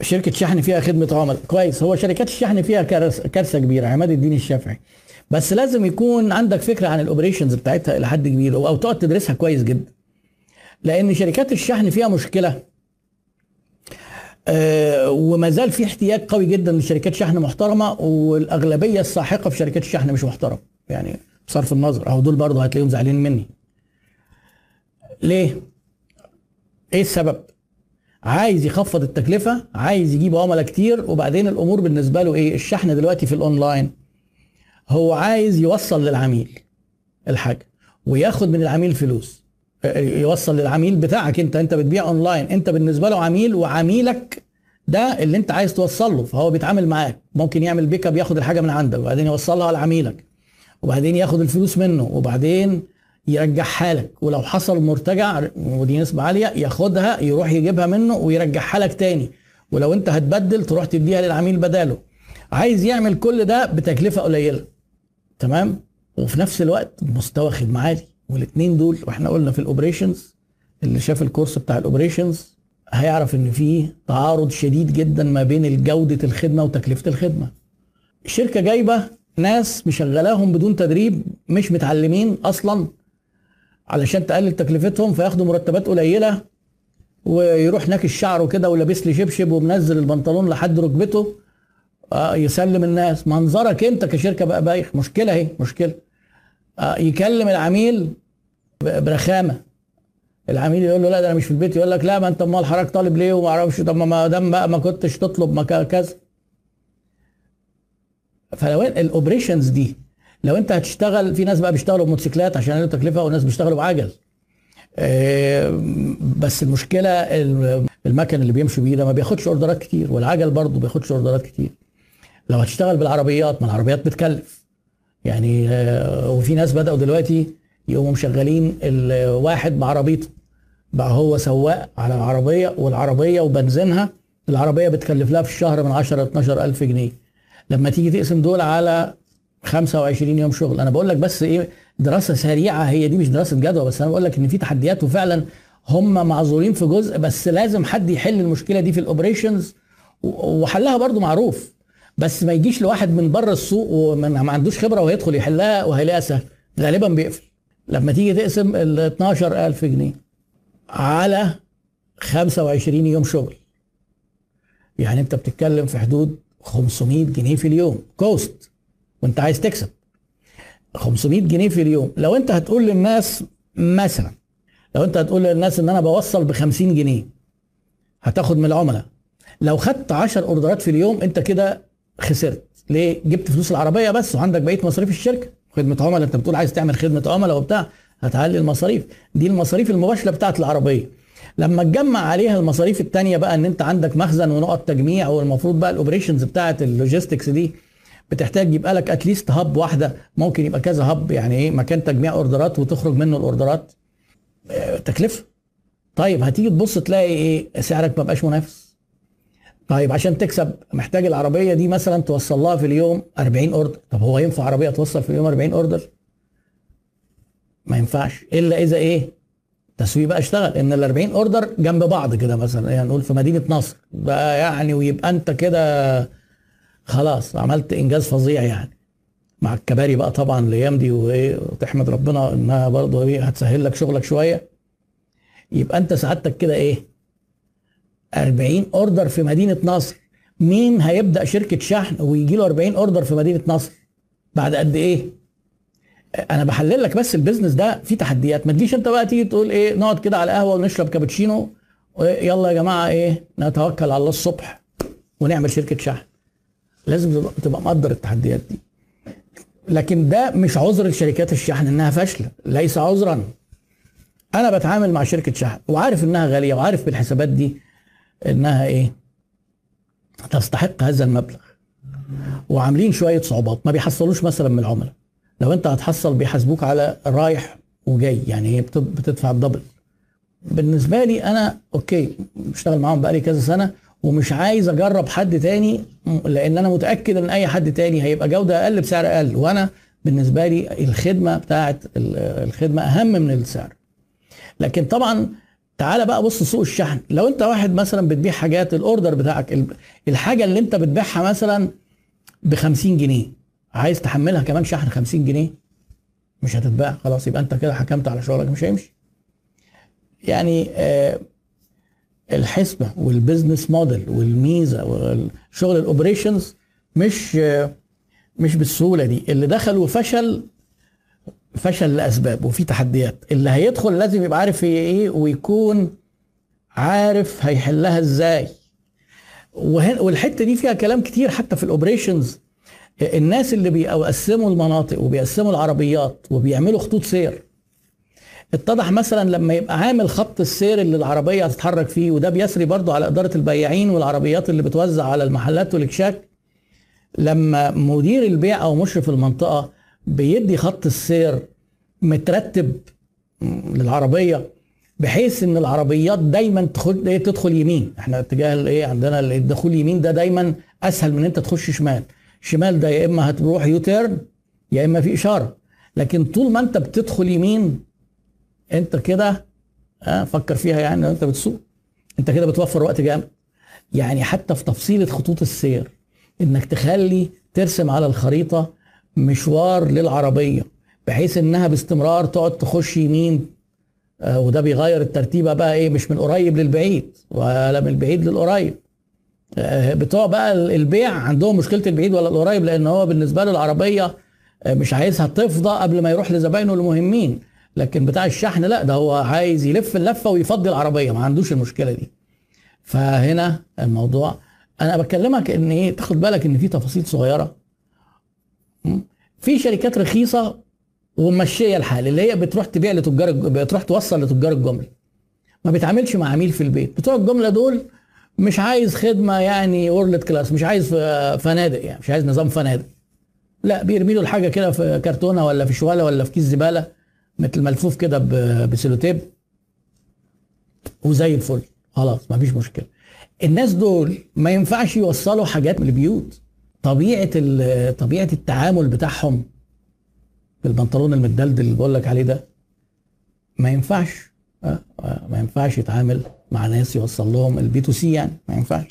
شركة شحن فيها خدمة عملاء. كويس. هو شركات الشحن فيها كارثه كبيرة عماد الدين الشافعي. بس لازم يكون عندك فكرة عن الاوبريشنز بتاعتها إلى حد كبير أو تقعد تدرسها كويس جدا. لأن شركات الشحن فيها مشكلة. آه وما زال في احتياج قوي جدا لشركات شحن محترمة والأغلبية الساحقة في شركات الشحن مش محترمة. يعني بصرف النظر. أهو دول برضه هتلاقيهم زعلانين مني. ليه؟ إيه السبب؟ عايز يخفض التكلفة عايز يجيب عملاء كتير وبعدين الأمور بالنسبة له إيه؟ الشحن دلوقتي في الأونلاين. هو عايز يوصل للعميل الحاجة وياخد من العميل فلوس. يوصل للعميل بتاعك أنت أنت بتبيع أونلاين. أنت بالنسبة له عميل وعميلك ده اللي أنت عايز توصل له فهو بيتعامل معاك. ممكن يعمل pick up ياخد الحاجة من عندك وبعدين يوصلها لعميلك وبعدين ياخد الفلوس منه وبعدين يرجعها لك ولو حصل مرتجع ودي نسبة عالية ياخدها يروح يجيبها منه ويرجعها لك تاني. ولو انت هتبدل تروح تديها للعميل بداله. عايز يعمل كل ده بتكلفة قليلة. تمام؟ وفي نفس الوقت مستوى خدمة عالي. والاثنين دول وإحنا قلنا في ال operations اللي شاف الكورس بتاع ال operations هيعرف إن في تعارض شديد جدا ما بين جودة الخدمة وتكلفة الخدمة. الشركة جايبة ناس مشغلاهم بدون تدريب مش متعلمين أصلا. علشان تقلل تكلفتهم فياخدوا مرتبات قليلة ويروح ناكش شعره كده ولابس لي شبشب ومنزل البنطلون لحد ركبته. آه يسلم الناس. منظرك انت كشركة بقى بايخ. مشكلة اهي مشكلة. آه يكلم العميل برخامة. العميل يقول له لا ده أنا مش في البيت. يقول لك لا ما انت امال حضرتك طالب ليه وما أعرفش. طب ما دام بقى ما كنتش تطلب ما كذا. فلو ال operations دي. لو انت هتشتغل في ناس بقى بيشتغلوا بموتوسيكلات عشان يقللوا تكلفة وناس بيشتغلوا بعجل. بس المشكلة المكن اللي بيمشوا بيه ده ما بياخدش orderات كتير والعجل برضه بياخدش orderات كتير. لو هتشتغل بالعربيات ما العربيات بتكلف. يعني وفي ناس بدأوا دلوقتي يقوموا مشغلين الواحد بعربيته. بقى هو سواق على العربية والعربية وبنزينها العربية بتكلف لها في الشهر من 10 ل 12 ألف جنيه. لما تيجي تقسم دول على 25 يوم شغل. أنا بقول لك بس إيه دراسة سريعة هي دي مش دراسة جدوى بس أنا بقول لك إن في تحديات وفعلا هم معذورين في جزء بس لازم حد يحل المشكلة دي في الاوبريشنز وحلها برضو معروف. بس ما يجيش لواحد من بره السوق وما عندوش خبرة وهيدخل يحلها وهيلاقيها سهل. غالبا بيقفل. لما تيجي تقسم ال 12000 جنيه على 25 يوم شغل. يعني أنت بتتكلم في حدود 500 جنيه في اليوم. cost وانت عايز تكسب. 500 جنيه في اليوم. لو انت هتقول للناس مثلا لو انت هتقول للناس ان أنا بوصل ب 50 جنيه هتاخد من العملاء. لو خدت 10 orderات في اليوم انت كده خسرت. ليه؟ جبت فلوس العربية بس وعندك بقية مصاريف الشركة. خدمة عملاء انت بتقول عايز تعمل خدمة عملاء وبتاع هتعلي المصاريف. دي المصاريف المباشرة بتاعت العربية. لما تجمع عليها المصاريف التانية بقى ان انت عندك مخزن ونقط تجميع والمفروض بقى ال operations بتاعت ال logistics دي بتحتاج يبقى لك at least hub واحدة. ممكن يبقى كذا hub يعني إيه؟ مكان تجميع orderات وتخرج منه ال orderات. تكلفة. طيب هتيجي تبص تلاقي إيه؟ سعرك ما بقاش منافس. طيب عشان تكسب محتاج العربية دي مثلا توصل لها في اليوم 40 order. طب هو ينفع عربية توصل في اليوم 40 order؟ ما ينفعش. إلا إذا إيه؟ تسويق بقى اشتغل. إن ال 40 أوردر جنب بعض كده مثلا يعني نقول في مدينة نصر. بقى يعني ويبقى أنت كده خلاص عملت إنجاز فظيع يعني. مع الكباري بقى طبعا الأيام دي وإيه وتحمد ربنا إنها برضه إيه هتسهل لك شغلك شوية. يبقى أنت سعادتك كده إيه؟ 40 أوردر في مدينة نصر مين هيبدأ شركة شحن ويجي له 40 أوردر في مدينة نصر بعد قد إيه؟ أنا بحلل لك بس البيزنس ده فيه تحديات. ما تجيش أنت بقى تيجي تقول إيه نقعد كده على القهوة ونشرب كابتشينو يلا يا جماعة إيه نتوكل على الله الصبح ونعمل شركة شحن. لازم تبقى مقدر التحديات دي. لكن ده مش عذر لشركات الشحن إنها فاشلة ليس عذرا. أنا بتعامل مع شركة شحن وعارف إنها غالية وعارف بالحسابات دي إنها إيه؟ تستحق هذا المبلغ. وعاملين شوية صعوبات ما بيحصلوش مثلا من العملاء. لو أنت هتحصل بيحاسبوك على رايح وجاي يعني هي بتدفع الدبل بالنسبة لي أنا أوكي بشتغل معاهم بقالي كذا سنة ومش عايز أجرب حد تاني لأن أنا متأكد إن أي حد تاني هيبقى جودة أقل بسعر أقل. وأنا بالنسبة لي الخدمة بتاعت الخدمة أهم من السعر. لكن طبعا تعالى بقى بص سوق الشحن. لو أنت واحد مثلا بتبيع حاجات ال order بتاعك ال- الحاجة اللي أنت بتبيعها مثلا ب 50 جنيه عايز تحملها كمان شحن 50 جنيه مش هتتباع خلاص يبقى أنت كده حكمت على شغلك مش هيمشي. يعني آه الحسبة وال business model والميزة والشغل ال operations مش مش بالسهولة دي. اللي دخل وفشل فشل لأسباب وفي تحديات. اللي هيدخل لازم يبقى عارف هي إيه ويكون عارف هيحلها إزاي. وهن والحتة دي فيها كلام كتير حتى في ال operations الناس اللي بيقسموا المناطق وبيقسموا العربيات وبيعملوا خطوط سير اتضح مثلا لما يبقى عامل خط السير اللي العربية هتتحرك فيه وده بيسري برضو على إدارة البياعين والعربيات اللي بتوزع على المحلات والأكشاك. لما مدير البيع أو مشرف المنطقة بيدي خط السير مترتب للعربية بحيث إن العربيات دايما تدخل إيه تدخل يمين. إحنا اتجاه الايه عندنا الدخول يمين ده دايما أسهل من أنت تخش شمال. شمال ده يا إما هتروح يوتيرن يا إما في إشارة. لكن طول ما أنت بتدخل يمين انت كده فكر فيها يعني لو انت بتسوق. انت كده بتوفر وقت جامد. يعني حتى في تفصيلة خطوط السير انك تخلي ترسم على الخريطة مشوار للعربية بحيث انها باستمرار تقعد تخش يمين آه وده بيغير الترتيبة بقى إيه مش من قريب للبعيد ولا من البعيد للقريب. آه بتوع بقى البيع عندهم مشكلة البعيد ولا القريب لأن هو بالنسبة له العربية آه مش عايزها تفضى قبل ما يروح لزباينه المهمين. لكن بتاع الشحن لا ده هو عايز يلف اللفة ويفضي العربية ما عندوش المشكلة دي. فهنا الموضوع أنا بكلمك إن إيه تاخد بالك إن في تفاصيل صغيرة. في شركات رخيصة وممشيه الحال اللي هي بتروح تبيع لتجار بتروح توصل لتجار الجمله ما بيتعاملش مع عميل في البيت. بتوع الجملة دول مش عايز خدمة يعني world class مش عايز فنادق يعني مش عايز نظام فنادق. لا بيرمي له الحاجة كده في كرتونة ولا في شوالة ولا في كيس زبالة. مثل ملفوف كده بسيلوتيب وزي الفل. خلاص ما فيش مشكلة. الناس دول ما ينفعش يوصلوا حاجات من البيوت. طبيعة طبيعة التعامل بتاعهم بالبنطلون المدلدل اللي بقول لك عليه ده ما ينفعش. ما ينفعش يتعامل مع ناس يوصل لهم ال B2C يعني. ما ينفعش.